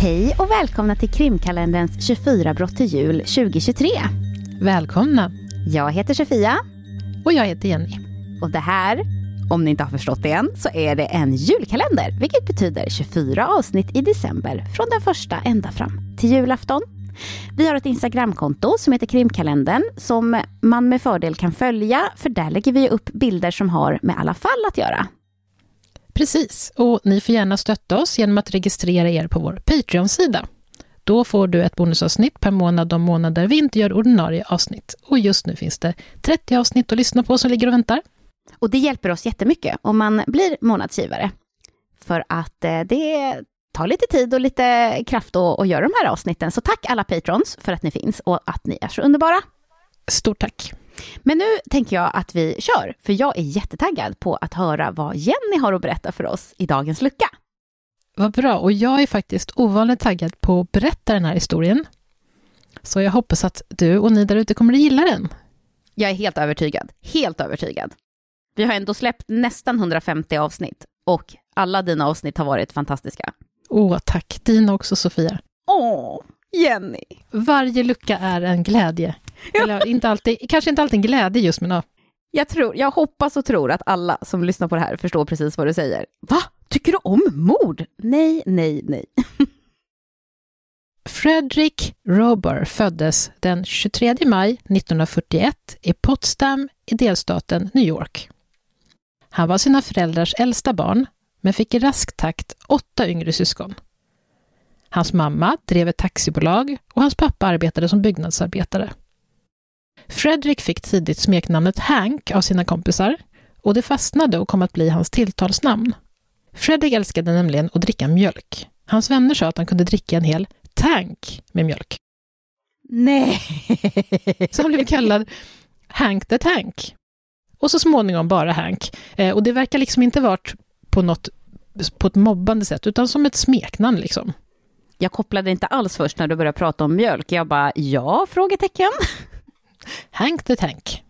Hej och välkomna till krimkalenderns 24 brott till jul 2023. Välkomna! Jag heter Sofia. Och jag heter Jenny. Och det här, om ni inte har förstått det än, så är det en julkalender, vilket betyder 24 avsnitt i december från den första ända fram till julafton. Vi har ett Instagramkonto som heter Krimkalendern som man med fördel kan följa, för där lägger vi upp bilder som har med alla fall att göra. Precis, och ni får gärna stötta oss genom att registrera er på vår Patreon-sida. Då får du ett bonusavsnitt per månad de månader vi inte gör ordinarie avsnitt. Och just nu finns det 30 avsnitt att lyssna på som ligger och väntar. Och det hjälper oss jättemycket om man blir månadsgivare. För att eh, det tar lite tid och lite kraft att, att göra de här avsnitten. Så tack alla patrons för att ni finns och att ni är så underbara. Stort tack! Men nu tänker jag att vi kör, för jag är jättetaggad på att höra vad Jenny har att berätta för oss i dagens lucka. Vad bra, och jag är faktiskt ovanligt taggad på att berätta den här historien. Så jag hoppas att du och ni där ute kommer att gilla den. Jag är helt övertygad, helt övertygad. Vi har ändå släppt nästan 150 avsnitt och alla dina avsnitt har varit fantastiska. Åh, tack. Dina också, Sofia. Åh, Jenny. Varje lucka är en glädje. Eller inte alltid, kanske inte alltid en glädje just, men ja. Jag, tror, jag hoppas och tror att alla som lyssnar på det här förstår precis vad du säger. Va? Tycker du om mord? Nej, nej, nej. Frederick Rober föddes den 23 maj 1941 i Potsdam i delstaten New York. Han var sina föräldrars äldsta barn, men fick i rask takt åtta yngre syskon. Hans mamma drev ett taxibolag och hans pappa arbetade som byggnadsarbetare. Fredrik fick tidigt smeknamnet Hank av sina kompisar och det fastnade och kom att bli hans tilltalsnamn. Fredrik älskade nämligen att dricka mjölk. Hans vänner sa att han kunde dricka en hel tank med mjölk. Nej! Så han blev kallad Hank the Tank. Och så småningom bara Hank. Eh, och det verkar liksom inte varit på något på ett mobbande sätt, utan som ett smeknamn liksom. Jag kopplade inte alls först när du började prata om mjölk. Jag bara, ja? Frågetecken. Hank the Tank.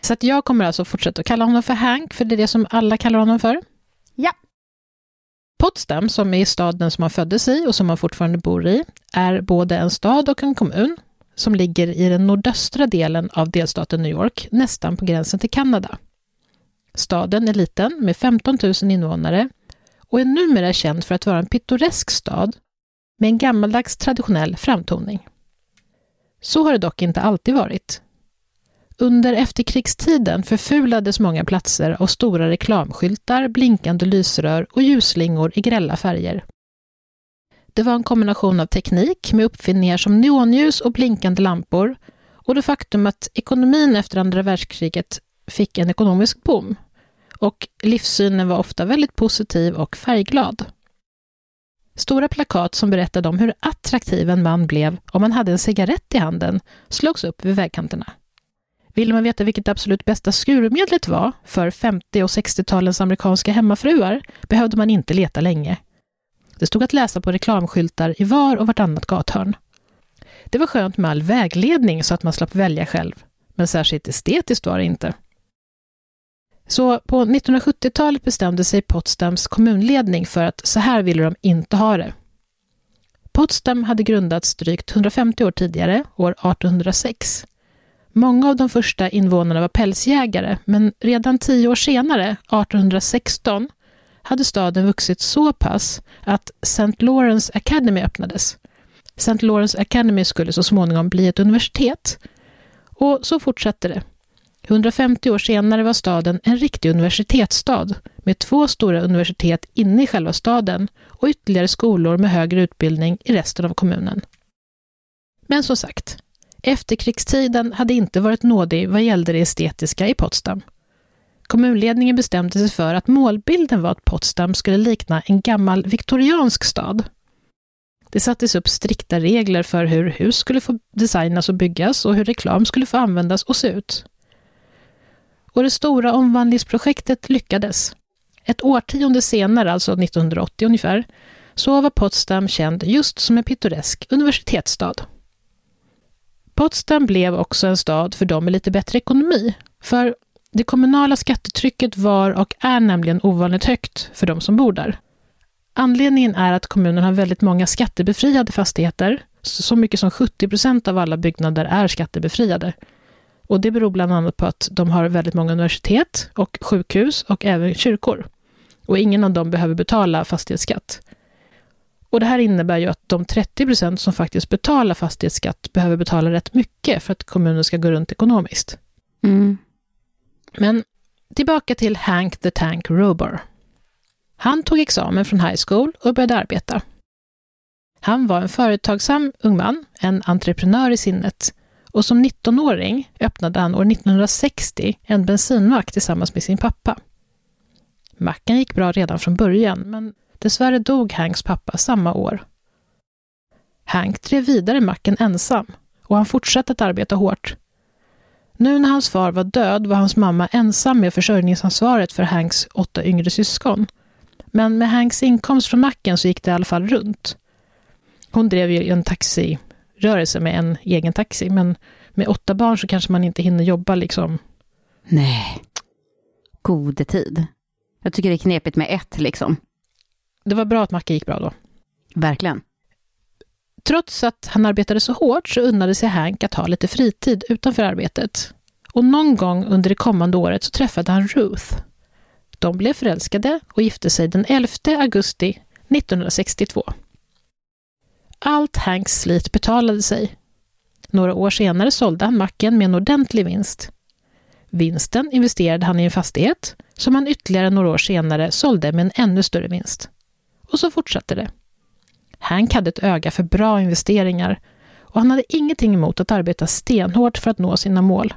Så att jag kommer alltså fortsätta att kalla honom för Hank, för det är det som alla kallar honom för. Ja. Potsdam, som är staden som han föddes i och som han fortfarande bor i, är både en stad och en kommun som ligger i den nordöstra delen av delstaten New York, nästan på gränsen till Kanada. Staden är liten med 15 000 invånare och är numera känd för att vara en pittoresk stad med en gammaldags traditionell framtoning. Så har det dock inte alltid varit. Under efterkrigstiden förfulades många platser av stora reklamskyltar, blinkande lysrör och ljusslingor i grälla färger. Det var en kombination av teknik med uppfinningar som neonljus och blinkande lampor och det faktum att ekonomin efter andra världskriget fick en ekonomisk boom. Och livssynen var ofta väldigt positiv och färgglad. Stora plakat som berättade om hur attraktiv en man blev om han hade en cigarett i handen slogs upp vid vägkanterna. Vill man veta vilket absolut bästa skurmedlet var för 50 och 60-talens amerikanska hemmafruar behövde man inte leta länge. Det stod att läsa på reklamskyltar i var och vartannat gathörn. Det var skönt med all vägledning så att man slapp välja själv, men särskilt estetiskt var det inte. Så på 1970-talet bestämde sig Potsdams kommunledning för att så här ville de inte ha det. Potsdam hade grundats drygt 150 år tidigare, år 1806. Många av de första invånarna var pälsjägare, men redan tio år senare, 1816, hade staden vuxit så pass att St. Lawrence Academy öppnades. St. Lawrence Academy skulle så småningom bli ett universitet. Och så fortsatte det. 150 år senare var staden en riktig universitetsstad med två stora universitet inne i själva staden och ytterligare skolor med högre utbildning i resten av kommunen. Men som sagt, efterkrigstiden hade inte varit nådig vad gällde det estetiska i Potsdam. Kommunledningen bestämde sig för att målbilden var att Potsdam skulle likna en gammal viktoriansk stad. Det sattes upp strikta regler för hur hus skulle få designas och byggas och hur reklam skulle få användas och se ut. Och det stora omvandlingsprojektet lyckades. Ett årtionde senare, alltså 1980 ungefär, så var Potsdam känd just som en pittoresk universitetsstad. Potsdam blev också en stad för dem med lite bättre ekonomi, för det kommunala skattetrycket var och är nämligen ovanligt högt för de som bor där. Anledningen är att kommunen har väldigt många skattebefriade fastigheter. Så mycket som 70 procent av alla byggnader är skattebefriade. Och det beror bland annat på att de har väldigt många universitet och sjukhus och även kyrkor. Och ingen av dem behöver betala fastighetsskatt. Och det här innebär ju att de 30 procent som faktiskt betalar fastighetsskatt behöver betala rätt mycket för att kommunen ska gå runt ekonomiskt. Mm. Men tillbaka till Hank the Tank Rober. Han tog examen från high school och började arbeta. Han var en företagsam ung man, en entreprenör i sinnet och som 19-åring öppnade han år 1960 en bensinmack tillsammans med sin pappa. Macken gick bra redan från början, men dessvärre dog Hanks pappa samma år. Hank drev vidare macken ensam och han fortsatte att arbeta hårt. Nu när hans far var död var hans mamma ensam med försörjningsansvaret för Hanks åtta yngre syskon. Men med Hanks inkomst från macken så gick det i alla fall runt. Hon drev ju en taxi taxirörelse med en egen taxi, men med åtta barn så kanske man inte hinner jobba liksom. Nej. Gode tid. Jag tycker det är knepigt med ett liksom. Det var bra att macken gick bra då. Verkligen. Trots att han arbetade så hårt så unnade sig Hank att ha lite fritid utanför arbetet. Och någon gång under det kommande året så träffade han Ruth. De blev förälskade och gifte sig den 11 augusti 1962. Allt Hanks slit betalade sig. Några år senare sålde han macken med en ordentlig vinst. Vinsten investerade han i en fastighet som han ytterligare några år senare sålde med en ännu större vinst. Och så fortsatte det. Hank hade ett öga för bra investeringar och han hade ingenting emot att arbeta stenhårt för att nå sina mål.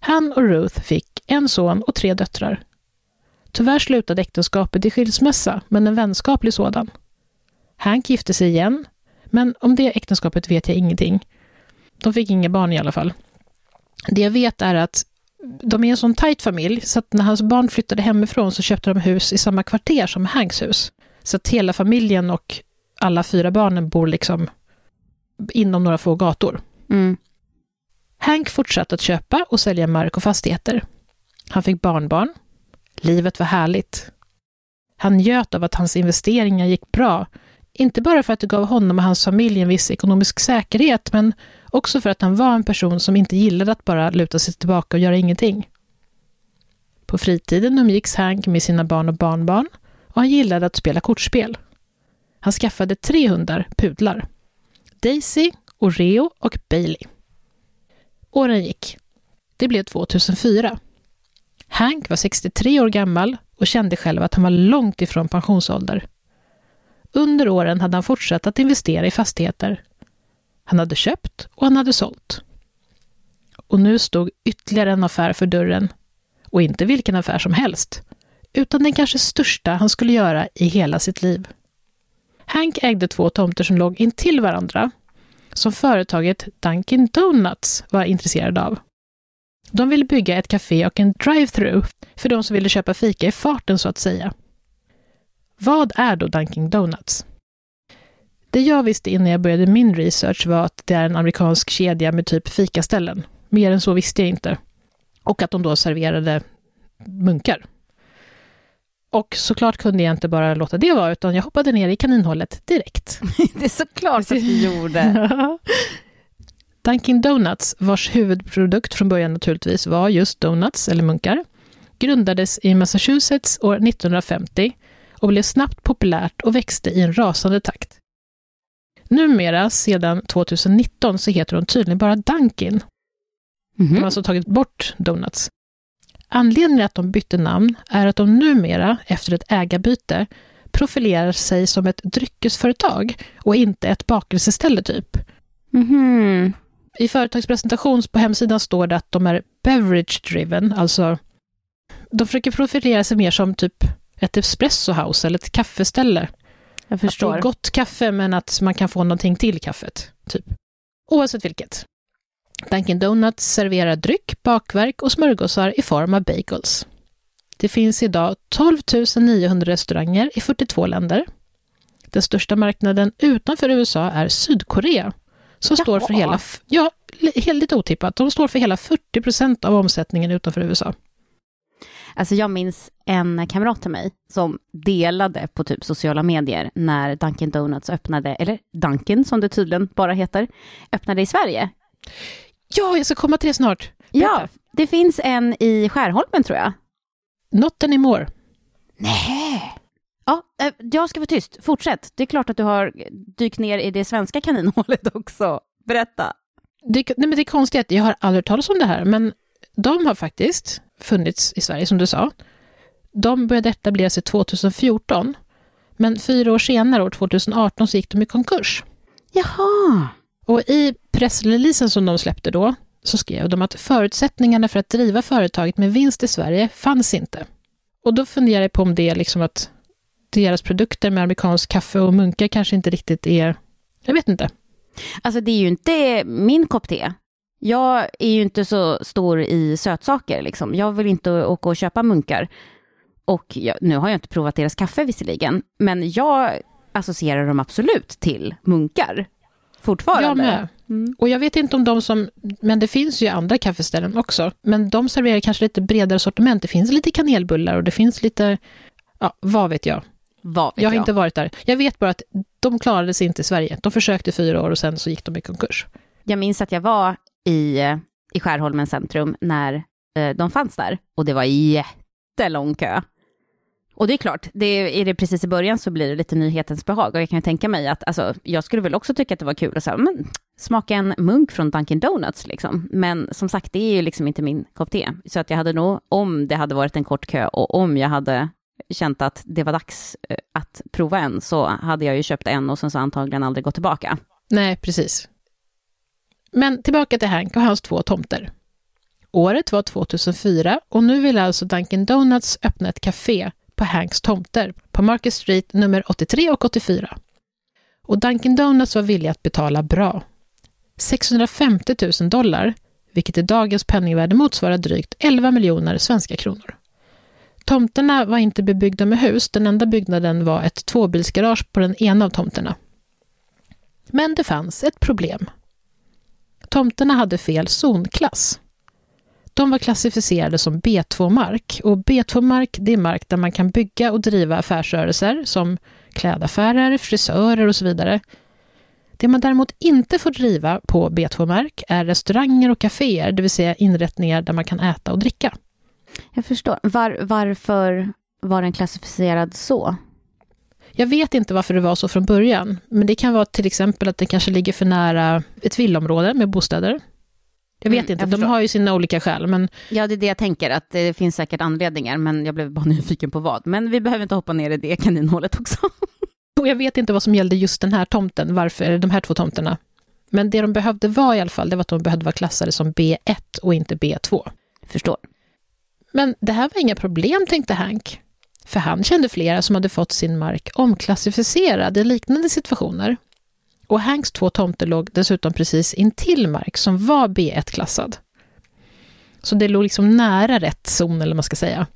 Han och Ruth fick en son och tre döttrar. Tyvärr slutade äktenskapet i skilsmässa, men en vänskaplig sådan. Hank gifte sig igen, men om det äktenskapet vet jag ingenting. De fick inga barn i alla fall. Det jag vet är att de är en sån tajt familj, så att när hans barn flyttade hemifrån så köpte de hus i samma kvarter som Hanks hus. Så att hela familjen och alla fyra barnen bor liksom inom några få gator. Mm. Hank fortsatte att köpa och sälja mark och fastigheter. Han fick barnbarn. Livet var härligt. Han njöt av att hans investeringar gick bra, inte bara för att det gav honom och hans familj en viss ekonomisk säkerhet, men också för att han var en person som inte gillade att bara luta sig tillbaka och göra ingenting. På fritiden umgicks Hank med sina barn och barnbarn och han gillade att spela kortspel. Han skaffade tre hundar, pudlar. Daisy, Oreo och Bailey. Åren gick. Det blev 2004. Hank var 63 år gammal och kände själv att han var långt ifrån pensionsålder. Under åren hade han fortsatt att investera i fastigheter. Han hade köpt och han hade sålt. Och nu stod ytterligare en affär för dörren. Och inte vilken affär som helst, utan den kanske största han skulle göra i hela sitt liv. Hank ägde två tomter som låg intill varandra, som företaget Dunkin Donuts var intresserade av. De ville bygga ett café och en drive-through för de som ville köpa fika i farten så att säga. Vad är då Dunkin Donuts? Det jag visste innan jag började min research var att det är en amerikansk kedja med typ fikaställen. Mer än så visste jag inte. Och att de då serverade munkar. Och såklart kunde jag inte bara låta det vara, utan jag hoppade ner i kaninhålet direkt. det är såklart att du gjorde. Dunkin Donuts, vars huvudprodukt från början naturligtvis var just donuts, eller munkar, grundades i Massachusetts år 1950 och blev snabbt populärt och växte i en rasande takt. Numera, sedan 2019, så heter de tydligen bara Dunkin. Mm De har -hmm. alltså tagit bort Donuts. Anledningen att de bytte namn är att de numera, efter ett ägarbyte, profilerar sig som ett dryckesföretag och inte ett bakelseställe typ. Mhm. I företagspresentation på hemsidan står det att de är beverage driven, alltså de försöker profilera sig mer som typ ett espresso house eller ett kaffeställe. Jag Att det förstår. är gott kaffe men att man kan få någonting till kaffet. Typ. Oavsett vilket. Dunkin Donuts serverar dryck, bakverk och smörgåsar i form av bagels. Det finns idag 12 900 restauranger i 42 länder. Den största marknaden utanför USA är Sydkorea, som står för Jaha. hela, ja, helt lite otippat, de står för hela 40 procent av omsättningen utanför USA. Alltså jag minns en kamrat till mig som delade på typ sociala medier när Dunkin Donuts öppnade, eller Dunkin som det tydligen bara heter, öppnade i Sverige. Ja, jag ska komma till det snart. Berätta. Ja, det finns en i Skärholmen tror jag. Not anymore. Nej. Ja, eh, jag ska vara tyst. Fortsätt. Det är klart att du har dykt ner i det svenska kaninhålet också. Berätta. Det, nej men det är konstigt, jag har aldrig hört talas om det här, men de har faktiskt funnits i Sverige, som du sa. De började etablera sig 2014, men fyra år senare, år 2018, så gick de i konkurs. Jaha. Och i pressreleasen som de släppte då, så skrev de att förutsättningarna för att driva företaget med vinst i Sverige fanns inte. Och då funderar jag på om det är liksom att deras produkter med amerikansk kaffe och munkar kanske inte riktigt är, jag vet inte. Alltså det är ju inte min kopp te. Jag är ju inte så stor i sötsaker liksom. Jag vill inte åka och köpa munkar. Och jag, nu har jag inte provat deras kaffe visserligen, men jag associerar dem absolut till munkar. Fortfarande. Jag med. Mm. Och jag vet inte om de som, men det finns ju andra kaffeställen också, men de serverar kanske lite bredare sortiment. Det finns lite kanelbullar och det finns lite, ja, vad vet jag. Vad vet Jag har inte varit där. Jag vet bara att de klarade sig inte i Sverige. De försökte fyra år och sen så gick de i konkurs. Jag minns att jag var i, eh, i Skärholmens centrum när eh, de fanns där och det var jättelång kö. Och det är klart, det, är det precis i början så blir det lite nyhetens behag och jag kan ju tänka mig att alltså, jag skulle väl också tycka att det var kul att säga, men, smaka en munk från Dunkin Donuts liksom. Men som sagt, det är ju liksom inte min kopp te. Så att jag hade nog, om det hade varit en kort kö och om jag hade känt att det var dags eh, att prova en så hade jag ju köpt en och sen så antagligen aldrig gått tillbaka. Nej, precis. Men tillbaka till Hank och hans två tomter. Året var 2004 och nu vill alltså Dunkin Donuts öppna ett café på Hanks tomter på Market Street nummer 83 och 84. Och Dunkin Donuts var villiga att betala bra. 650 000 dollar, vilket i dagens penningvärde motsvarar drygt 11 miljoner svenska kronor. Tomterna var inte bebyggda med hus, den enda byggnaden var ett tvåbilsgarage på den ena av tomterna. Men det fanns ett problem. Tomterna hade fel zonklass. De var klassificerade som B2-mark och B2-mark det är mark där man kan bygga och driva affärsrörelser som klädaffärer, frisörer och så vidare. Det man däremot inte får driva på B2-mark är restauranger och kaféer, det vill säga inrättningar där man kan äta och dricka. Jag förstår. Var, varför var den klassificerad så? Jag vet inte varför det var så från början, men det kan vara till exempel att det kanske ligger för nära ett villaområde med bostäder. Jag vet Mm, inte, jag de förstår. har ju sina olika skäl, men Ja, det är det jag tänker, att det finns säkert anledningar, men jag blev bara nyfiken på vad. Men vi behöver inte hoppa ner i det kaninhålet också. och jag vet inte vad som gällde just den här tomten, varför, de här två tomterna. Men det de behövde vara i alla fall, det var att de behövde vara klassade som B1 och inte B2. Förstår. Men det här var inga problem, tänkte Hank. För han kände flera som hade fått sin mark omklassificerad i liknande situationer. Och Hanks två tomter låg dessutom precis intill mark som var B1-klassad. Så det låg liksom nära rätt zon, eller vad man ska säga.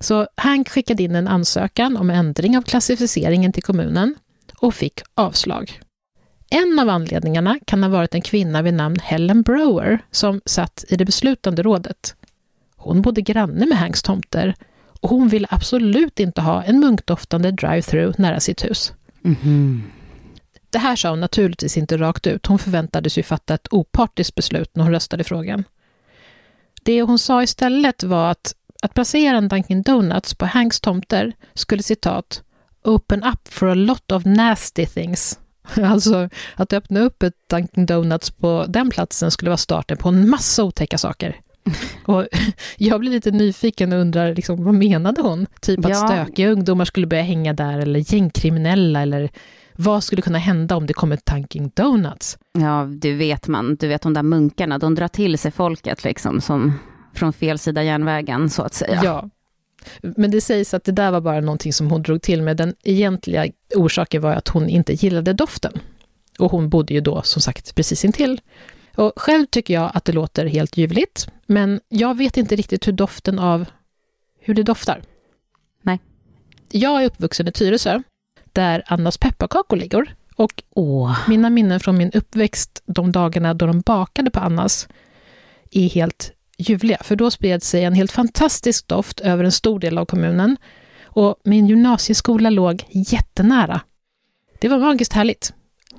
Så Hank skickade in en ansökan om ändring av klassificeringen till kommunen och fick avslag. En av anledningarna kan ha varit en kvinna vid namn Helen Brower som satt i det beslutande rådet. Hon bodde granne med Hanks tomter och hon ville absolut inte ha en munkdoftande drive-through nära sitt hus. Mhm. Det här sa hon naturligtvis inte rakt ut. Hon förväntades ju fatta ett opartiskt beslut när hon röstade i frågan. Det hon sa istället var att att placera en Dunkin Donuts på Hanks tomter skulle citat open up for a lot of nasty things. Alltså att öppna upp ett Dunkin Donuts på den platsen skulle vara starten på en massa otäcka saker. Och jag blir lite nyfiken och undrar, liksom, vad menade hon? Typ att Ja. stökiga ungdomar skulle börja hänga där, eller gängkriminella, eller vad skulle kunna hända om det kom ett Dunkin Donuts? Ja, du vet man, du vet de där munkarna, de drar till sig folket liksom, som från fel sida järnvägen, så att säga. Ja. Men det sägs att det där var bara någonting som hon drog till med. Den egentliga orsaken var att hon inte gillade doften. Och hon bodde ju då, som sagt, precis intill. Och själv tycker jag att det låter helt ljuvligt, men jag vet inte riktigt hur doften av... hur det doftar. Nej. Jag är uppvuxen i Tyresö, där Annas pepparkakor ligger. Och Åh, mina minnen från min uppväxt, de dagarna då de bakade på Annas, är helt ljuvliga, för då spred sig en helt fantastisk doft över en stor del av kommunen och min gymnasieskola låg jättenära. Det var magiskt härligt.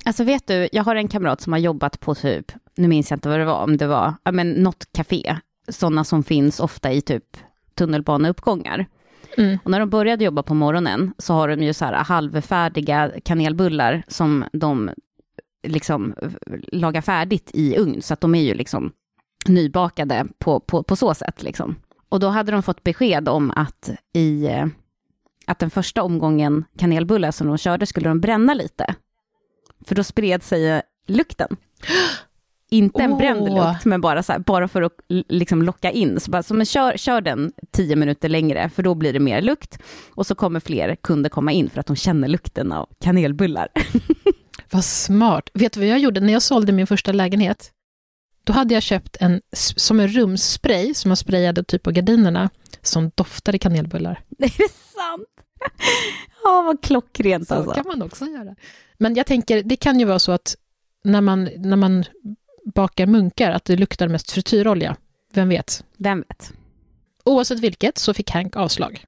Alltså vet du, jag har en kamrat som har jobbat på typ, nu minns jag inte vad det var, om det var, ja men något café, sådana som finns ofta i typ tunnelbaneuppgångar. Mm. Och när de började jobba på morgonen så har de ju så här halvfärdiga kanelbullar som de liksom lagar färdigt i ugn, så att de är ju liksom nybakade på, på, på så sätt. Liksom. Och då hade de fått besked om att i att den första omgången kanelbullar som de körde skulle de bränna lite. För då spred sig lukten. Inte en oh. bränd lukt, men bara, så här, bara för att liksom locka in. Så, bara, så men kör, kör den tio minuter längre, för då blir det mer lukt. Och så kommer fler kunder komma in för att de känner lukten av kanelbullar. Vad smart. Vet du vad jag gjorde när jag sålde min första lägenhet? Då hade jag köpt en, som en rumsspray som man sprayade typ på gardinerna, som doftade kanelbullar. Det är sant? Ja, vad klockrent så alltså. kan man också göra. Men jag tänker, det kan ju vara så att när man, när man bakar munkar, att det luktar mest frityrolja. Vem vet? Vem vet? Oavsett vilket så fick Hank avslag.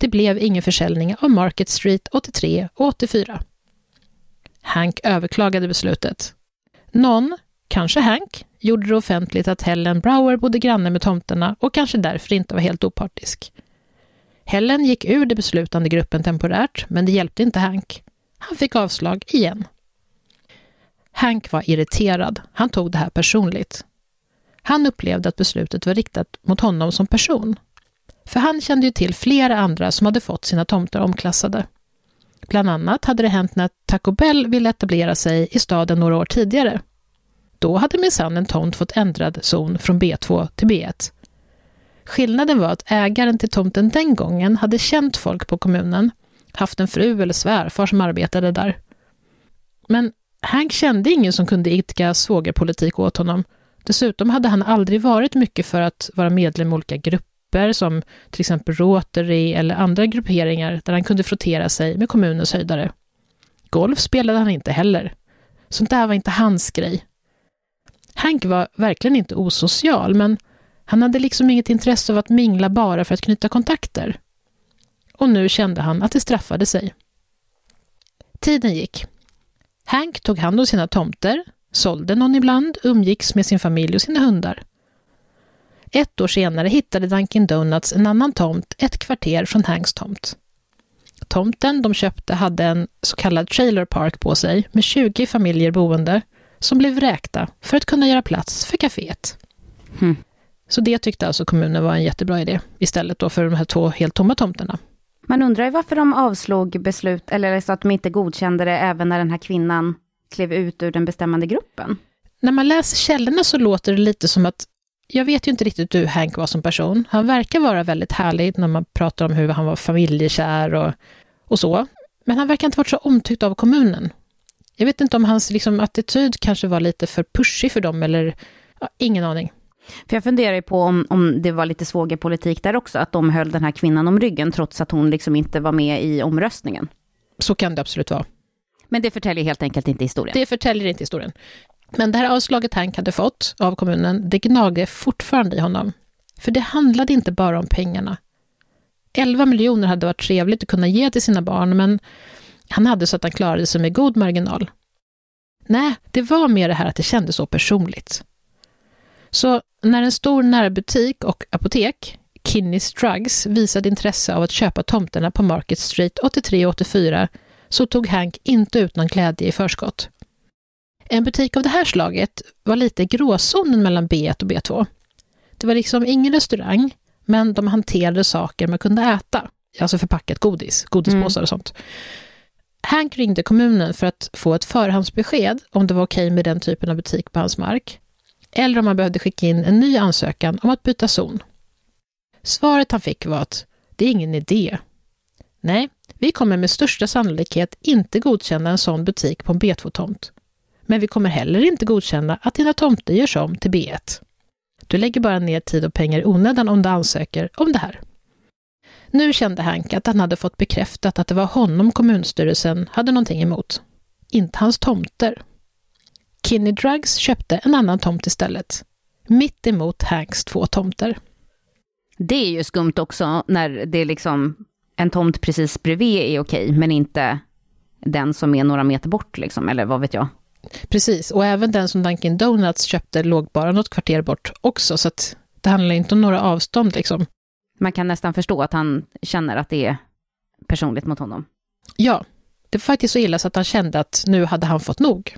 Det blev ingen försäljning av Market Street 83 och 84. Hank överklagade beslutet. Någon, kanske Hank, gjorde det offentligt att Helen Brower bodde granne med tomterna och kanske därför inte var helt opartisk. Helen gick ur den beslutande gruppen temporärt, men det hjälpte inte Hank. Han fick avslag igen. Hank var irriterad. Han tog det här personligt. Han upplevde att beslutet var riktat mot honom som person. För han kände ju till flera andra som hade fått sina tomter omklassade. Bland annat hade det hänt när Taco Bell ville etablera sig i staden några år tidigare. Då hade minsann en tomt fått ändrad zon från B2 till B1. Skillnaden var att ägaren till tomten den gången hade känt folk på kommunen, haft en fru eller svärfar som arbetade där. Men Hank kände ingen som kunde idka svågerpolitik åt honom. Dessutom hade han aldrig varit mycket för att vara medlem i olika grupper, som till exempel Rotary eller andra grupperingar där han kunde frottera sig med kommunens höjdare. Golf spelade han inte heller. Sånt där var inte hans grej. Hank var verkligen inte osocial, men han hade liksom inget intresse av att mingla bara för att knyta kontakter. Och nu kände han att det straffade sig. Tiden gick. Hank tog hand om sina tomter, sålde någon ibland, umgicks med sin familj och sina hundar. Ett år senare hittade Dunkin Donuts en annan tomt ett kvarter från Hanks tomt. Tomten de köpte hade en så kallad trailer park på sig med 20 familjer boende som blev vräkta för att kunna göra plats för kaféet. Mm. Så det tyckte alltså kommunen var en jättebra idé istället då för de här två helt tomma tomterna. Man undrar ju varför de avslog beslut, eller så att de inte godkände det även när den här kvinnan klev ut ur den bestämmande gruppen. När man läser källorna så låter det lite som att, jag vet ju inte riktigt hur Hank var som person. Han verkar vara väldigt härlig när man pratar om hur han var familjekär och, och så. Men han verkar inte varit så omtyckt av kommunen. Jag vet inte om hans liksom, attityd kanske var lite för pushig för dem, eller ja, ingen aning. För jag funderar ju på om, om det var lite svågerpolitik där också, att de höll den här kvinnan om ryggen trots att hon liksom inte var med i omröstningen. Så kan det absolut vara. Men det förtäljer helt enkelt inte historien. Det förtäljer inte historien. Men det här avslaget Hank hade fått av kommunen, det gnagde fortfarande i honom. För det handlade inte bara om pengarna. 11 miljoner hade varit trevligt att kunna ge till sina barn, men han hade så att han klarade sig med god marginal. Nej, det var mer det här att det kändes så personligt. Så när en stor närbutik och apotek, Kinney's Drugs, visade intresse av att köpa tomterna på Market Street 83 och 84 så tog Hank inte ut någon glädje i förskott. En butik av det här slaget var lite gråzonen mellan B1 och B2. Det var liksom ingen restaurang, men de hanterade saker man kunde äta. Alltså förpackat godis, godispåsar och sånt. Hank ringde kommunen för att få ett förhandsbesked om det var okej med den typen av butik på hans mark eller om han behövde skicka in en ny ansökan om att byta zon. Svaret han fick var att det är ingen idé. Nej, vi kommer med största sannolikhet inte godkänna en sån butik på en B2-tomt. Men vi kommer heller inte godkänna att dina tomter görs om till B1. Du lägger bara ner tid och pengar i onödan om du ansöker om det här. Nu kände Hank att han hade fått bekräftat att det var honom kommunstyrelsen hade någonting emot. Inte hans tomter. Kinney Drugs köpte en annan tomt istället. mitt emot Hanks två tomter. Det är ju skumt också när det är liksom en tomt precis bredvid är okej, men inte den som är några meter bort liksom, eller vad vet jag. Precis, och även den som Dunkin Donuts köpte låg bara något kvarter bort också, så att det handlar inte om några avstånd liksom. Man kan nästan förstå att han känner att det är personligt mot honom. Ja, det var faktiskt så illa så att han kände att nu hade han fått nog.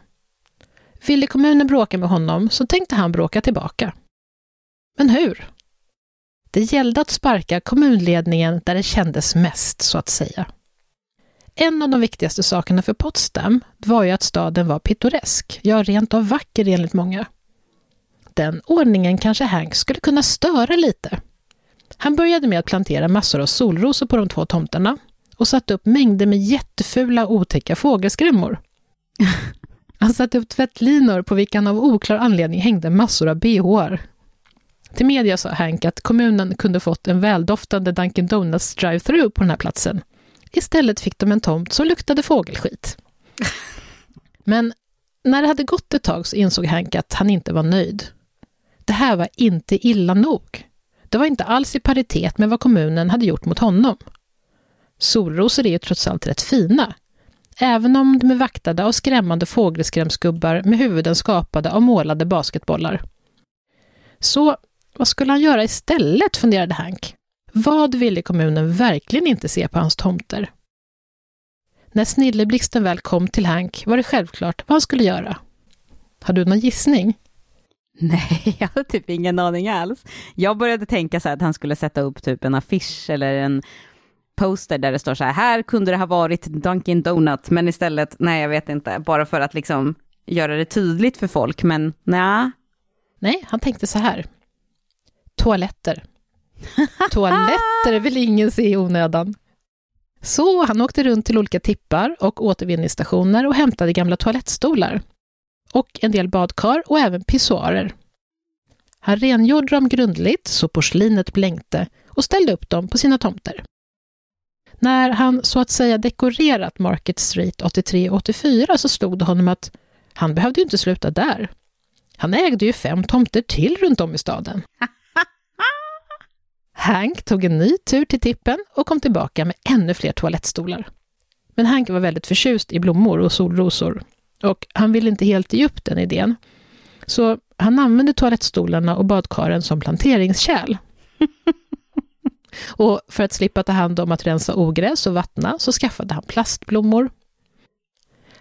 Ville kommunen bråka med honom så tänkte han bråka tillbaka. Men hur? Det gällde att sparka kommunledningen där det kändes mest, så att säga. En av de viktigaste sakerna för Potsdam var ju att staden var pittoresk, ja rent av vacker enligt många. Den ordningen kanske Hank skulle kunna störa lite. Han började med att plantera massor av solrosor på de två tomterna och satte upp mängder med jättefula otäcka fågelskrämmor. Han satte upp tvättlinor på vilka han av oklar anledning hängde massor av bhar. Till media sa Hank att kommunen kunde fått en väldoftande Dunkin Donuts drive-through på den här platsen. Istället fick de en tomt som luktade fågelskit. Men när det hade gått ett tag så insåg Hank att han inte var nöjd. Det här var inte illa nog. Det var inte alls i paritet med vad kommunen hade gjort mot honom. Solrosor är ju trots allt rätt fina, även om de är vaktade av skrämmande fågelskrämsgubbar med huvuden skapade av målade basketbollar. Så vad skulle han göra istället, funderade Hank. Vad ville kommunen verkligen inte se på hans tomter? När snilleblixten väl kom till Hank var det självklart vad han skulle göra. Har du någon gissning? Nej, jag hade typ ingen aning alls. Jag började tänka så här att han skulle sätta upp typ en affisch eller en poster där det står så här, här kunde det ha varit Dunkin Donut, men istället, nej jag vet inte, bara för att liksom göra det tydligt för folk, men nej. Nej, han tänkte så här. Toaletter. Toaletter vill ingen se i onödan. Så han åkte runt till olika tippar och återvinningsstationer och hämtade gamla toalettstolar. Och en del badkar och även pissoarer. Han rengjorde dem grundligt så porslinet blänkte och ställde upp dem på sina tomter. När han så att säga dekorerat Market Street 83-84 så slog det honom att han behövde ju inte sluta där. Han ägde ju fem tomter till runt om i staden. Hank tog en ny tur till tippen och kom tillbaka med ännu fler toalettstolar. Men Hank var väldigt förtjust i blommor och solrosor och han ville inte helt ge upp den idén. Så han använde toalettstolarna och badkaren som planteringskärl. och för att slippa ta hand om att rensa ogräs och vattna så skaffade han plastblommor.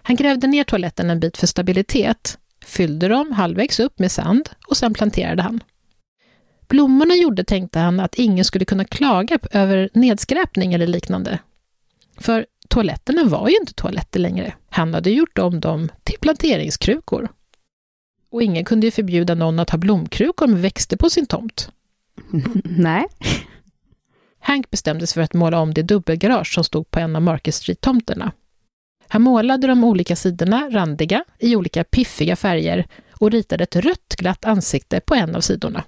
Han grävde ner toaletten en bit för stabilitet, fyllde dem halvvägs upp med sand och sen planterade han. Blommorna gjorde, tänkte han, att ingen skulle kunna klaga över nedskräpning eller liknande. För toaletterna var ju inte toaletter längre. Han hade gjort om dem till planteringskrukor. Och ingen kunde ju förbjuda någon att ha blomkrukor med växter på sin tomt. Nej. Hank bestämde sig för att måla om det dubbelgarage som stod på en av Market Street-tomterna. Han målade de olika sidorna randiga i olika piffiga färger och ritade ett rött glatt ansikte på en av sidorna.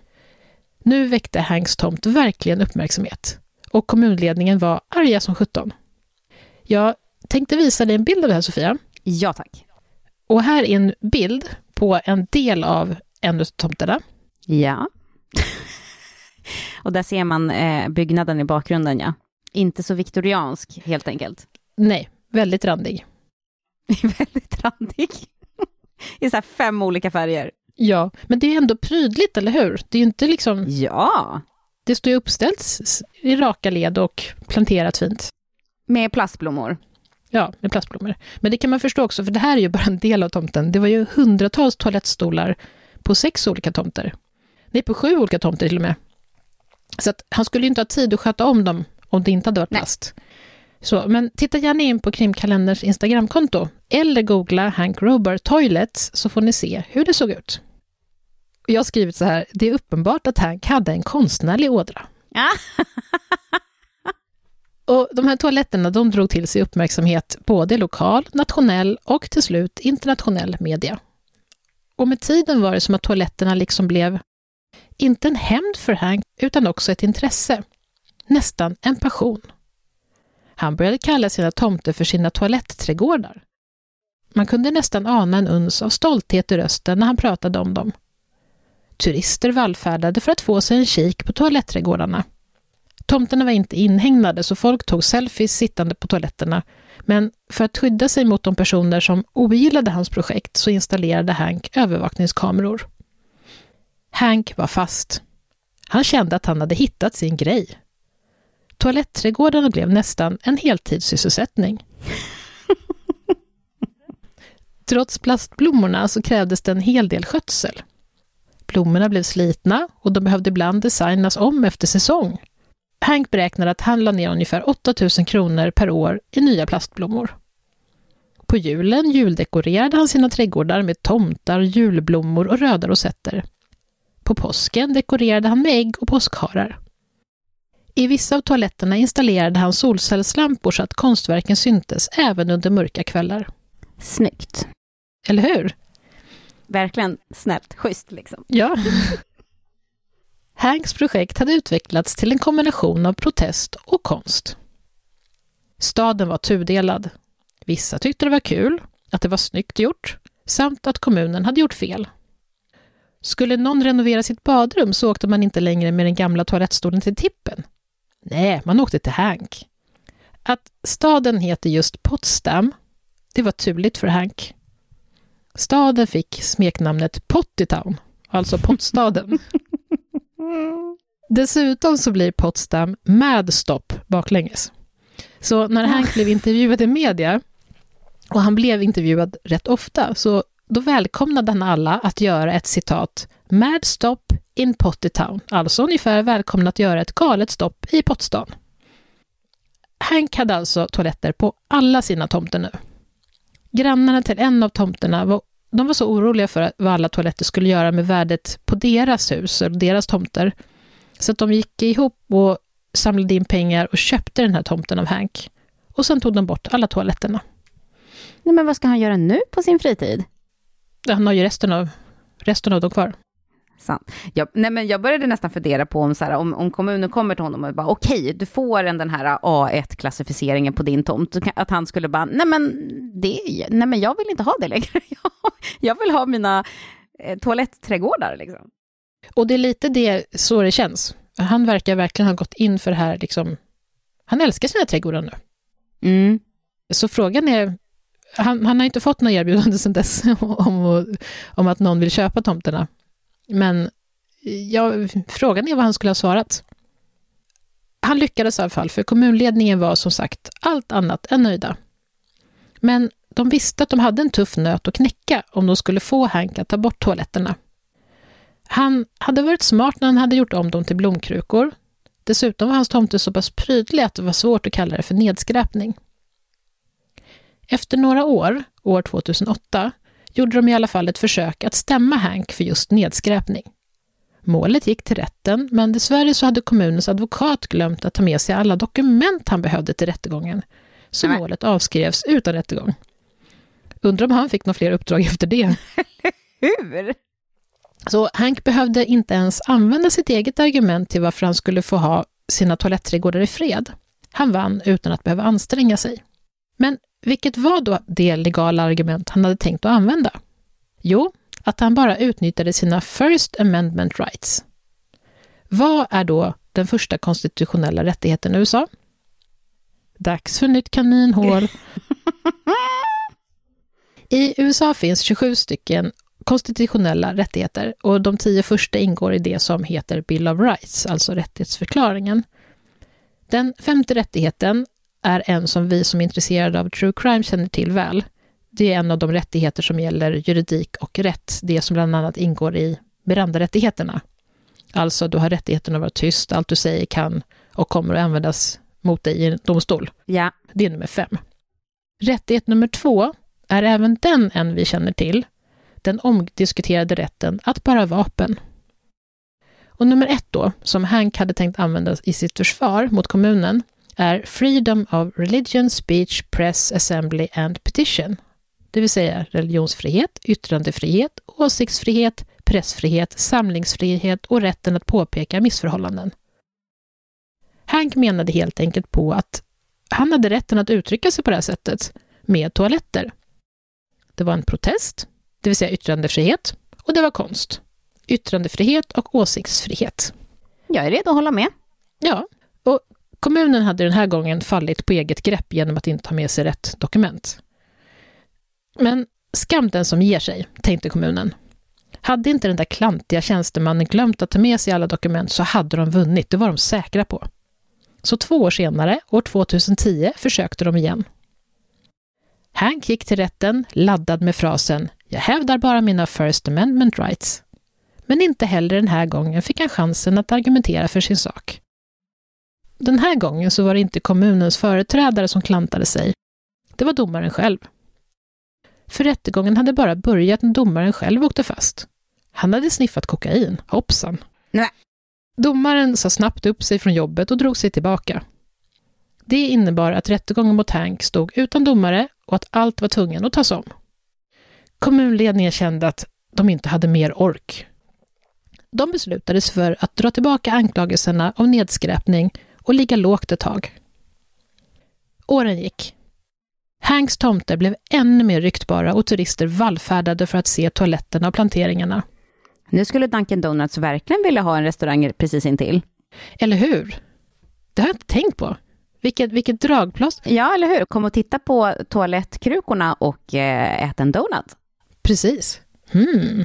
Nu väckte Hanks tomt verkligen uppmärksamhet och kommunledningen var arga som sjutton. Jag tänkte visa dig en bild av det här, Sofia. Ja, tack. Och här är en bild på en del av en av tomterna. Ja. Och där ser man eh, byggnaden i bakgrunden, ja. Inte så viktoriansk, helt enkelt. Nej, väldigt randig. väldigt randig. I så fem olika färger. Ja, men det är ändå prydligt, eller hur? Det är ju inte liksom... Ja! Det står ju uppställt i raka led och planterat fint. Med plastblommor. Ja, med plastblommor. Men det kan man förstå också, för det här är ju bara en del av tomten. Det var ju hundratals toalettstolar på sex olika tomter. Nej, på sju olika tomter till och med. Så att han skulle inte ha tid att sköta om dem om det inte hade varit plast. Så, men titta gärna in på Krimkalenders Instagramkonto eller googla Hank Rober Toilets så får ni se hur det såg ut. Jag har skrivit så här, det är uppenbart att Hank hade en konstnärlig ådra. Ja. och de här toaletterna de drog till sig uppmärksamhet både lokal, nationell och till slut internationell media. Och med tiden var det som att toaletterna liksom blev, inte en hämnd för Hank, utan också ett intresse. Nästan en passion. Han började kalla sina tomter för sina toalettträdgårdar. Man kunde nästan ana en uns av stolthet i rösten när han pratade om dem. Turister vallfärdade för att få sig en kik på toaletträdgårdarna. Tomterna var inte inhägnade så folk tog selfies sittande på toaletterna men för att skydda sig mot de personer som ogillade hans projekt så installerade Hank övervakningskameror. Hank var fast. Han kände att han hade hittat sin grej. Toaletträdgårdarna blev nästan en heltidssysselsättning. Trots plastblommorna så krävdes det en hel del skötsel. Blommorna blev slitna och de behövde ibland designas om efter säsong. Hank beräknar att han la ner ungefär 8000 kronor per år i nya plastblommor. På julen juldekorerade han sina trädgårdar med tomtar, julblommor och röda rosetter. På påsken dekorerade han med ägg och påskharar. I vissa av toaletterna installerade han solcellslampor så att konstverken syntes även under mörka kvällar. Snyggt. Eller hur? Verkligen snällt, schysst liksom. Ja. Hanks projekt hade utvecklats till en kombination av protest och konst. Staden var tudelad. Vissa tyckte det var kul, att det var snyggt gjort, samt att kommunen hade gjort fel. Skulle någon renovera sitt badrum så åkte man inte längre med den gamla toalettstolen till tippen. Nej, man åkte till Hank. Att staden heter just Potsdam, det var turligt för Hank. Staden fick smeknamnet Pottytown, alltså pottstaden. Dessutom så blir Potsdam med stopp baklänges. Så när Hank blev intervjuad i media, och han blev intervjuad rätt ofta, så då välkomnade han alla att göra ett citat Mad stop in Pottytown, alltså ungefär välkomna att göra ett galet stopp i Pottstan. Hank hade alltså toaletter på alla sina tomter nu. Grannarna till en av tomterna var, de var så oroliga för vad alla toaletter skulle göra med värdet på deras hus och deras tomter, så att de gick ihop och samlade in pengar och köpte den här tomten av Hank. Och sen tog de bort alla toaletterna. Nej, men vad ska han göra nu på sin fritid? Han har ju resten av, resten av dem kvar. Sant. Jag, nej men jag började nästan fundera på om, så här, om, om kommunen kommer till honom och bara okej, okay, du får en, den här A1-klassificeringen på din tomt. Att han skulle bara, nej men, det, nej men jag vill inte ha det längre. jag vill ha mina eh, toalettträdgårdar liksom. Och det är lite det, så det känns. Han verkar verkligen ha gått in för det här, liksom, han älskar sina trädgårdar nu. Mm. Så frågan är, han, han har inte fått några erbjudande sedan dess om, om att någon vill köpa tomterna. Men ja, frågan är vad han skulle ha svarat. Han lyckades i alla fall, för kommunledningen var som sagt allt annat än nöjda. Men de visste att de hade en tuff nöt att knäcka om de skulle få Hank att ta bort toaletterna. Han hade varit smart när han hade gjort om dem till blomkrukor. Dessutom var hans tomte så pass prydlig att det var svårt att kalla det för nedskräpning. Efter några år, år 2008, gjorde de i alla fall ett försök att stämma Hank för just nedskräpning. Målet gick till rätten, men dessvärre så hade kommunens advokat glömt att ta med sig alla dokument han behövde till rättegången, så Nej. målet avskrevs utan rättegång. Undrar om han fick några fler uppdrag efter det. Hur? Så Hank behövde inte ens använda sitt eget argument till varför han skulle få ha sina toaletträdgårdar i fred. Han vann utan att behöva anstränga sig. Men vilket var då det legala argument han hade tänkt att använda? Jo, att han bara utnyttjade sina First Amendment Rights. Vad är då den första konstitutionella rättigheten i USA? Dags för nytt kaninhål. I USA finns 27 stycken konstitutionella rättigheter och de tio första ingår i det som heter Bill of Rights, alltså rättighetsförklaringen. Den femte rättigheten är en som vi som är intresserade av true crime känner till väl. Det är en av de rättigheter som gäller juridik och rätt, det som bland annat ingår i Miranda-rättigheterna. Alltså, du har rättigheten att vara tyst, allt du säger kan och kommer att användas mot dig i en domstol. Ja. Det är nummer fem. Rättighet nummer två är även den en vi känner till, den omdiskuterade rätten att bära vapen. Och nummer ett då, som Hank hade tänkt använda i sitt försvar mot kommunen, är Freedom of Religion, Speech, Press, Assembly and Petition. Det vill säga religionsfrihet, yttrandefrihet, åsiktsfrihet, pressfrihet, samlingsfrihet och rätten att påpeka missförhållanden. Hank menade helt enkelt på att han hade rätten att uttrycka sig på det här sättet, med toaletter. Det var en protest, det vill säga yttrandefrihet, och det var konst. yttrandefrihet och åsiktsfrihet. Jag är redo att hålla med. Ja, kommunen hade den här gången fallit på eget grepp genom att inte ha med sig rätt dokument. Men skam den som ger sig, tänkte kommunen. Hade inte den där klantiga tjänstemannen glömt att ta med sig alla dokument så hade de vunnit, det var de säkra på. Så två år senare, år 2010, försökte de igen. Hank gick till rätten laddad med frasen ”Jag hävdar bara mina First Amendment rights”. Men inte heller den här gången fick han chansen att argumentera för sin sak. Den här gången så var det inte kommunens företrädare som klantade sig. Det var domaren själv. För rättegången hade bara börjat när domaren själv åkte fast. Han hade sniffat kokain, hoppsan. Nej. Domaren sa snabbt upp sig från jobbet och drog sig tillbaka. Det innebar att rättegången mot Hank stod utan domare och att allt var tvungen att tas om. Kommunledningen kände att de inte hade mer ork. De beslutade sig för att dra tillbaka anklagelserna om nedskräpning och ligga lågt ett tag. Åren gick. Hanks tomter blev ännu mer ryktbara och turister vallfärdade för att se toaletterna och planteringarna. Nu skulle Dunkin Donuts verkligen vilja ha en restaurang precis intill. Eller hur? Det har jag inte tänkt på. Vilket, vilket dragplåster. Ja, eller hur? Kom och titta på toalettkrukorna och eh, ät en donut. Precis. Hmm.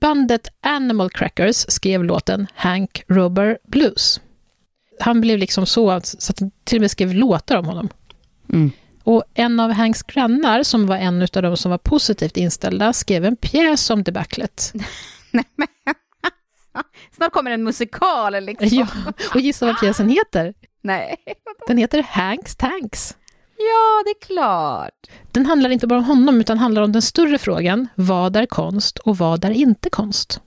Bandet Animal Crackers skrev låten Hank Rubber Blues. Han blev liksom så, så att till och med skrev låtar om honom. Mm. Och en av Hanks grannar, som var en av de som var positivt inställda, skrev en pjäs om debaclet. Men Snart kommer en musikal liksom. Ja, och gissa vad pjäsen heter? Nej. Den heter Hanks Tanks. Ja, det är klart. Den handlar inte bara om honom, utan handlar om den större frågan, vad är konst och vad är inte konst?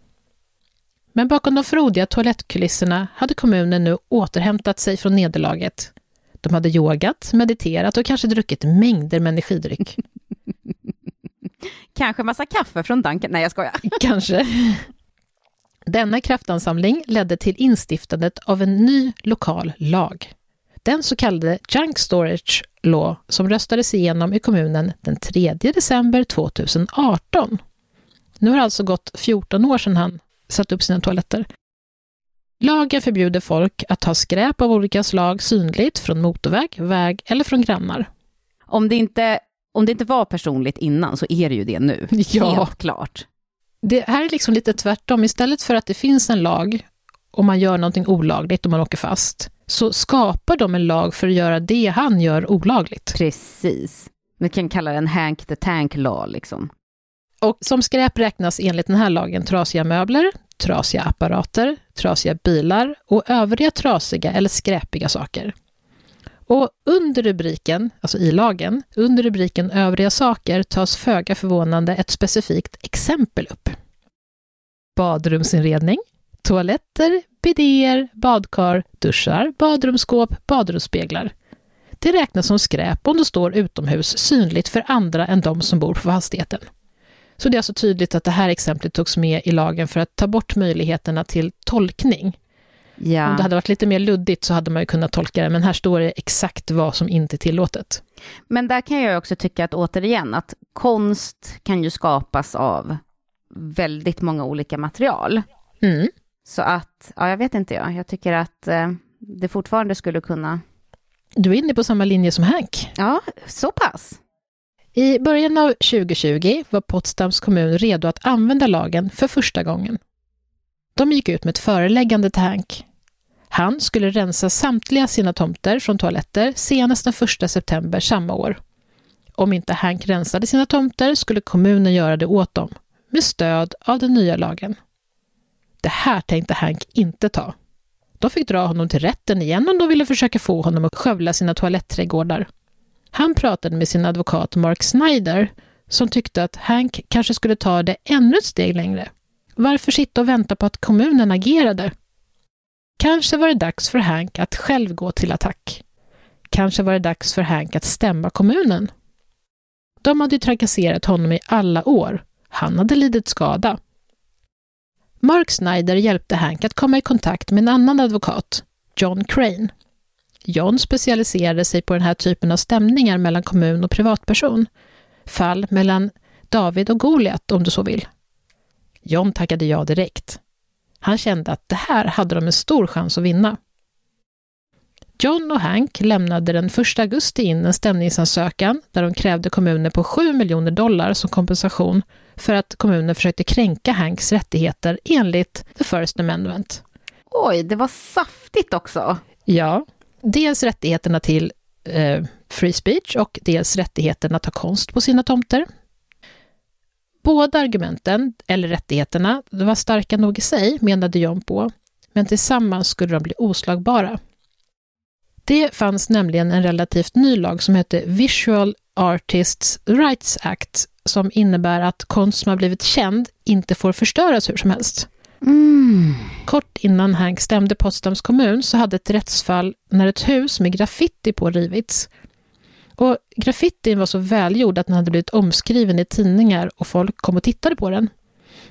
Men bakom de frodiga toalettkulisserna hade kommunen nu återhämtat sig från nederlaget. De hade yogat, mediterat och kanske druckit mängder med energidryck. Kanske massa kaffe från Dunkin. Nej, jag skojar. Kanske. Denna kraftansamling ledde till instiftandet av en ny lokal lag. Den så kallade Junk Storage Law som röstades igenom i kommunen den 3 december 2018. Nu har det alltså gått 14 år sedan han satt upp sina toaletter. Lagen förbjuder folk att ha skräp av olika slag synligt från motorväg, väg eller från grannar. Om det inte, om det inte var personligt innan så är det ju det nu. Ja. Helt klart. Det här är liksom lite tvärtom. Istället för att det finns en lag och man gör någonting olagligt och man åker fast, så skapar de en lag för att göra det han gör olagligt. Precis. Vi kan kalla det en Hank the Tank law liksom. Och som skräp räknas enligt den här lagen trasiga möbler, trasiga apparater, trasiga bilar och övriga trasiga eller skräpiga saker. Och under rubriken, alltså i lagen, under rubriken övriga saker tas föga förvånande ett specifikt exempel upp. Badrumsinredning, toaletter, bidéer, badkar, duschar, badrumsskåp, badrumsspeglar. Det räknas som skräp om det står utomhus synligt för andra än de som bor på fastigheten. Så det är alltså tydligt att det här exemplet togs med i lagen för att ta bort möjligheterna till tolkning. Ja. Om det hade varit lite mer luddigt så hade man ju kunnat tolka det, men här står det exakt vad som inte är tillåtet. Men där kan jag också tycka att återigen, att konst kan ju skapas av väldigt många olika material. Mm. Så att, ja, jag vet inte jag. Jag tycker att eh, det fortfarande skulle kunna... Du är inne på samma linje som Hank. Ja, så pass. I början av 2020 var Potsdams kommun redo att använda lagen för första gången. De gick ut med ett föreläggande till Hank. Han skulle rensa samtliga sina tomter från toaletter senast den 1 september samma år. Om inte Hank rensade sina tomter skulle kommunen göra det åt dem, med stöd av den nya lagen. Det här tänkte Hank inte ta. De fick dra honom till rätten igen om de ville försöka få honom att skövla sina toaletträdgårdar. Han pratade med sin advokat Mark Snyder som tyckte att Hank kanske skulle ta det ännu ett steg längre. Varför sitta och vänta på att kommunen agerade? Kanske var det dags för Hank att själv gå till attack. Kanske var det dags för Hank att stämma kommunen. De hade ju trakasserat honom i alla år. Han hade lidit skada. Mark Snyder hjälpte Hank att komma i kontakt med en annan advokat, John Crane. John specialiserade sig på den här typen av stämningar mellan kommun och privatperson. Fall mellan David och Goliat, om du så vill. John tackade ja direkt. Han kände att det här hade de en stor chans att vinna. John och Hank lämnade den 1 augusti in en stämningsansökan där de krävde kommunen på 7 miljoner dollar som kompensation för att kommunen försökte kränka Hanks rättigheter enligt the First Amendment. Oj, det var saftigt också. Ja, dels rättigheterna till eh, free speech och dels rättigheten att ha konst på sina tomter. Båda argumenten, eller rättigheterna, var starka nog i sig, menade John på, men tillsammans skulle de bli oslagbara. Det fanns nämligen en relativt ny lag som hette Visual Artists Rights Act som innebär att konst som har blivit känd inte får förstöras hur som helst. Mm. Kort innan Hank stämde Potsdams kommun så hade ett rättsfall när ett hus med graffiti på rivits. Och graffitin var så välgjord att den hade blivit omskriven i tidningar och folk kom och tittade på den.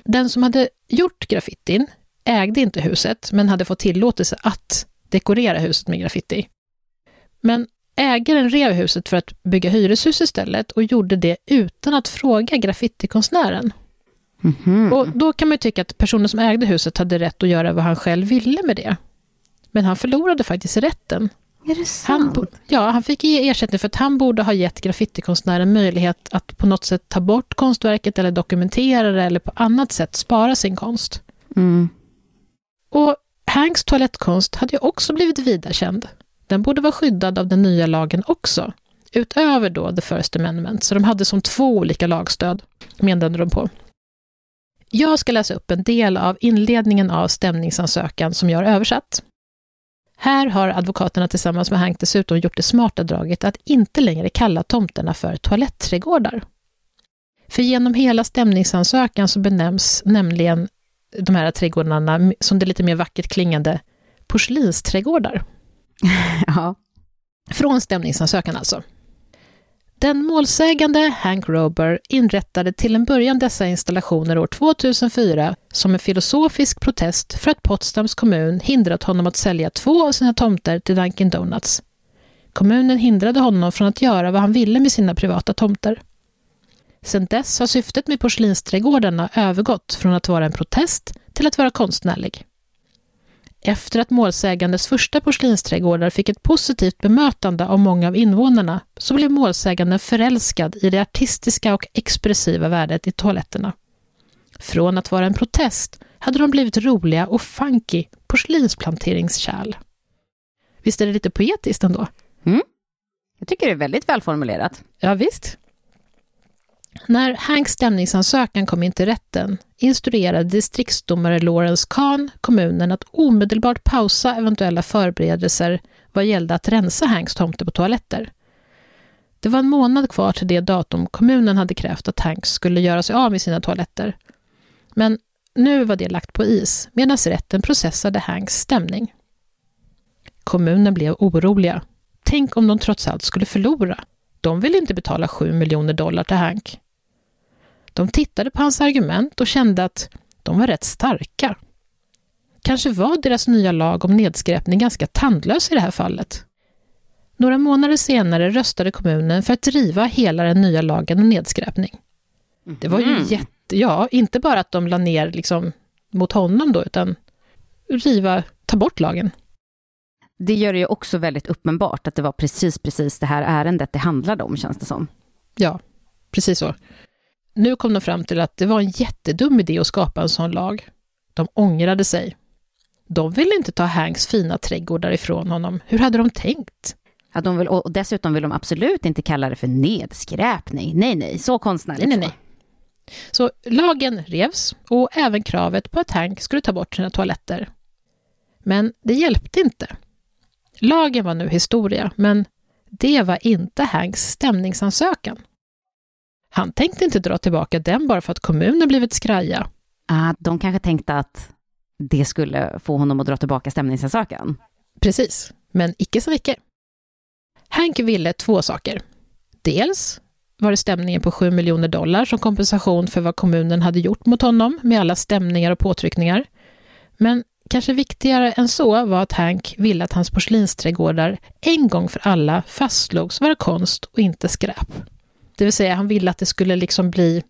Den som hade gjort graffitin ägde inte huset men hade fått tillåtelse att dekorera huset med graffiti. Men ägaren rev huset för att bygga hyreshus istället och gjorde det utan att fråga graffitikonstnären. Mhm. Och då kan man ju tycka att personen som ägde huset hade rätt att göra vad han själv ville med det. Men han förlorade faktiskt rätten. Är det Han, sant? bo- ja, han fick ge ersättning för att han borde ha gett graffitikonstnären möjlighet att på något sätt ta bort konstverket eller dokumentera det eller på annat sätt spara sin konst. Mm. Och Hanks toalettkonst hade ju också blivit vida känd. Den borde vara skyddad av den nya lagen också, utöver då the first amendment, så de hade som två olika lagstöd, menade de på. Jag ska läsa upp en del av inledningen av stämningsansökan som jag har översatt. Här har advokaterna tillsammans med Hank dessutom gjort det smarta draget att inte längre kalla tomterna för toaletträdgårdar. För genom hela stämningsansökan så benämns nämligen de här trädgårdarna, som det lite mer vackert klingande, porslinsträdgårdar. Ja. Från stämningsansökan alltså. Den målsägande Hank Rober inrättade till en början dessa installationer år 2004 som en filosofisk protest för att Potsdams kommun hindrat honom att sälja två av sina tomter till Dunkin Donuts. Kommunen hindrade honom från att göra vad han ville med sina privata tomter. Sedan dess har syftet med porslinsträdgårdarna övergått från att vara en protest till att vara konstnärlig. Efter att målsägandes första porslinsträdgårdar fick ett positivt bemötande av många av invånarna så blev målsäganden förälskad i det artistiska och expressiva värdet i toaletterna. Från att vara en protest hade de blivit roliga och funky porslinsplanteringskärl. Visst är det lite poetiskt ändå? Jag tycker det är väldigt välformulerat. Ja, visst. När Hanks stämningsansökan kom in till rätten instruerade distriktsdomare Lawrence Kahn kommunen att omedelbart pausa eventuella förberedelser vad gällde att rensa Hanks tomter på toaletter. Det var en månad kvar till det datum kommunen hade krävt att Hanks skulle göra sig av med sina toaletter. Men nu var det lagt på is medan rätten processade Hanks stämning. Kommunen blev oroliga. Tänk om de trots allt skulle förlora. De ville inte betala 7 miljoner dollar till Hank. De tittade på hans argument och kände att de var rätt starka. Kanske var deras nya lag om nedskräpning ganska tandlös i det här fallet. Några månader senare röstade kommunen för att riva hela den nya lagen om nedskräpning. Det var ju Mm. jätte... Ja, inte bara att de la ner liksom mot honom då, utan riva, ta bort lagen. Det gör det ju också väldigt uppenbart att det var precis, precis det här ärendet det handlade om, känns det som. Ja, precis så. Nu kom de fram till att det var en jättedum idé att skapa en sån lag. De ångrade sig. De ville inte ta Hanks fina trädgårdar ifrån honom. Hur hade de tänkt? Ja, de vill, och dessutom vill de absolut inte kalla det för nedskräpning. Nej, nej, så konstnärligt. Nej, nej, nej. Så lagen revs och även kravet på att Hank skulle ta bort sina toaletter. Men det hjälpte inte. Lagen var nu historia, men det var inte Hanks stämningsansökan. Han tänkte inte dra tillbaka den bara för att kommunen blivit skraja. Ah, de kanske tänkte att det skulle få honom att dra tillbaka stämningsansökan. Precis, men icke så icke. Hank ville två saker. Dels var det stämningen på 7 miljoner dollar som kompensation för vad kommunen hade gjort mot honom med alla stämningar och påtryckningar. Men kanske viktigare än så var att Hank ville att hans porslinsträdgårdar en gång för alla fastslogs vara konst och inte skräp. Det vill säga, han ville att det skulle liksom bli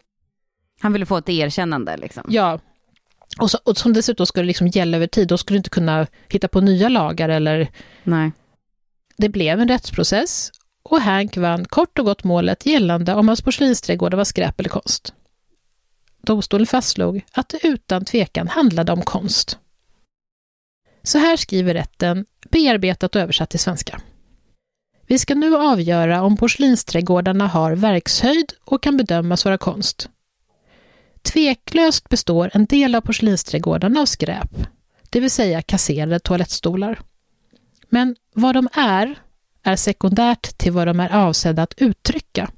Han ville få ett erkännande liksom. Ja, Och, så, och som dessutom skulle liksom gälla över tid, då skulle du inte kunna hitta på nya lagar eller... Nej. Det blev en rättsprocess och Hank vann kort och gott målet gällande om hans porslinsträdgårdar var skräp eller konst. Domstolen fastslog att det utan tvekan handlade om konst. Så här skriver rätten, bearbetat och översatt till svenska. Vi ska nu avgöra om porslinsträdgårdarna har verkshöjd och kan bedömas vara konst. Tveklöst består en del av porslinsträdgårdarna av skräp, det vill säga kasserade toalettstolar. Men vad de är, är sekundärt till vad de är avsedda att uttrycka.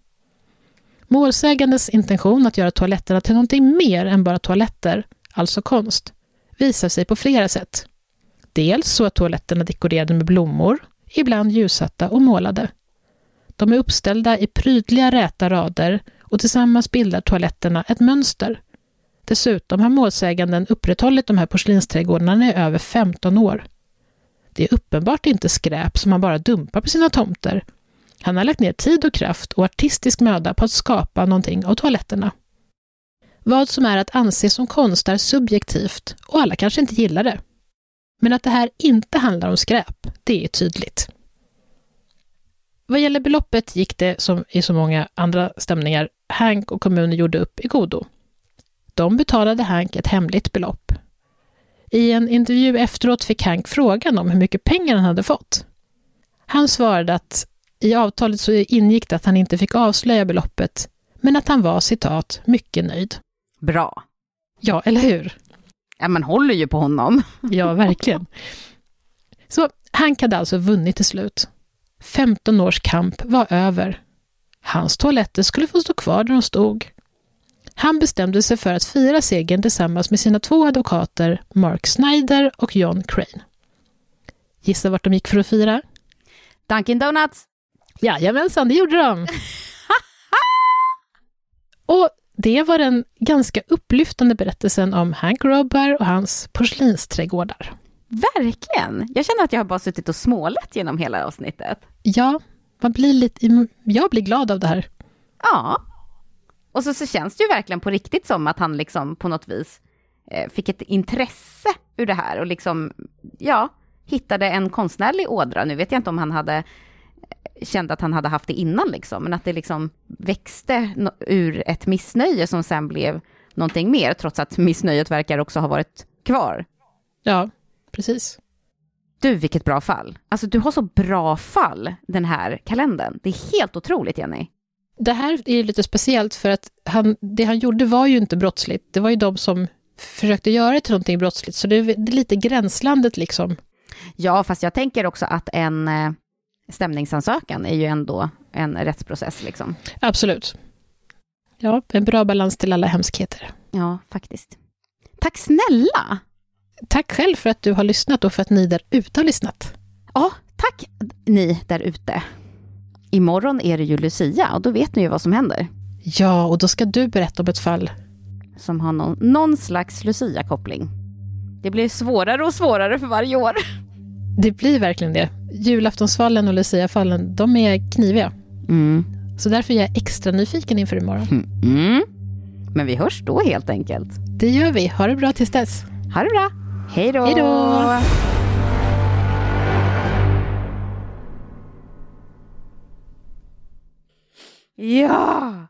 Målsägandes intention att göra toaletterna till någonting mer än bara toaletter, alltså konst, visar sig på flera sätt. Dels så att toaletterna dekorerade med blommor, ibland ljussatta och målade. De är uppställda i prydliga räta rader och tillsammans bildar toaletterna ett mönster. Dessutom har målsäganden upprätthållit de här porslinsträdgårdarna i över 15 år. Det är uppenbart inte skräp som han bara dumpar på sina tomter. Han har lagt ner tid och kraft och artistisk möda på att skapa någonting av toaletterna. Vad som är att anse som konst är subjektivt och alla kanske inte gillar det. Men att det här inte handlar om skräp, det är tydligt. Vad gäller beloppet gick det, som i så många andra stämningar, Hank och kommunen gjorde upp i godo. De betalade Hank ett hemligt belopp. I en intervju efteråt fick Hank frågan om hur mycket pengar han hade fått. Han svarade att i avtalet så ingick det att han inte fick avslöja beloppet, men att han var citat mycket nöjd. Bra. Ja, eller hur? Ja, man håller ju på honom. Ja, verkligen. Så Hank hade alltså vunnit till slut. 15 års kamp var över. Hans toaletter skulle få stå kvar där de stod. Han bestämde sig för att fira segern tillsammans med sina två advokater Mark Snyder och John Crane. Gissa vart de gick för att fira? Dunkin Donuts. Jajamensan, det gjorde de. och det var den ganska upplyftande berättelsen om Hank Robber och hans porslinsträdgårdar. Verkligen! Jag känner att jag har bara suttit och smålat genom hela avsnittet. Ja, man blir lite, jag blir glad av det här. Ja. Och så, så känns det ju verkligen på riktigt som att han liksom på något vis eh, fick ett intresse ur det här och liksom, ja, hittade en konstnärlig ådra. Nu vet jag inte om han hade kände att han hade haft det innan liksom, men att det liksom växte ur ett missnöje som sen blev någonting mer, trots att missnöjet verkar också ha varit kvar. Ja, precis. Du, vilket bra fall. Alltså, du har så bra fall, den här kalendern. Det är helt otroligt, Jenny. Det här är lite speciellt för att han, det han gjorde var ju inte brottsligt. Det var ju de som försökte göra det till någonting brottsligt, så det är, det är lite gränslandet liksom. Ja, fast jag tänker också att en eh, stämningsansökan är ju ändå en rättsprocess. Liksom. Absolut. Ja, en bra balans till alla hemskheter. Ja, faktiskt. Tack snälla! Tack själv för att du har lyssnat och för att ni där ute har lyssnat. Ja, tack ni där ute. Imorgon är det ju Lucia och då vet ni ju vad som händer. Ja, och då ska du berätta om ett fall. Som har någon, någon slags Lucia-koppling. Det blir svårare och svårare för varje år. Det blir verkligen det. Julaftonsfallen och Luciafallen, de är kniviga. Mm. Så därför är jag extra nyfiken inför imorgon. Mm. Men vi hörs då helt enkelt. Det gör vi. Ha det bra tills dess. Ha det bra. Hej då. Hej då. Ja!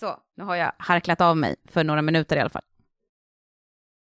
Så, nu har jag harklat av mig för några minuter i alla fall.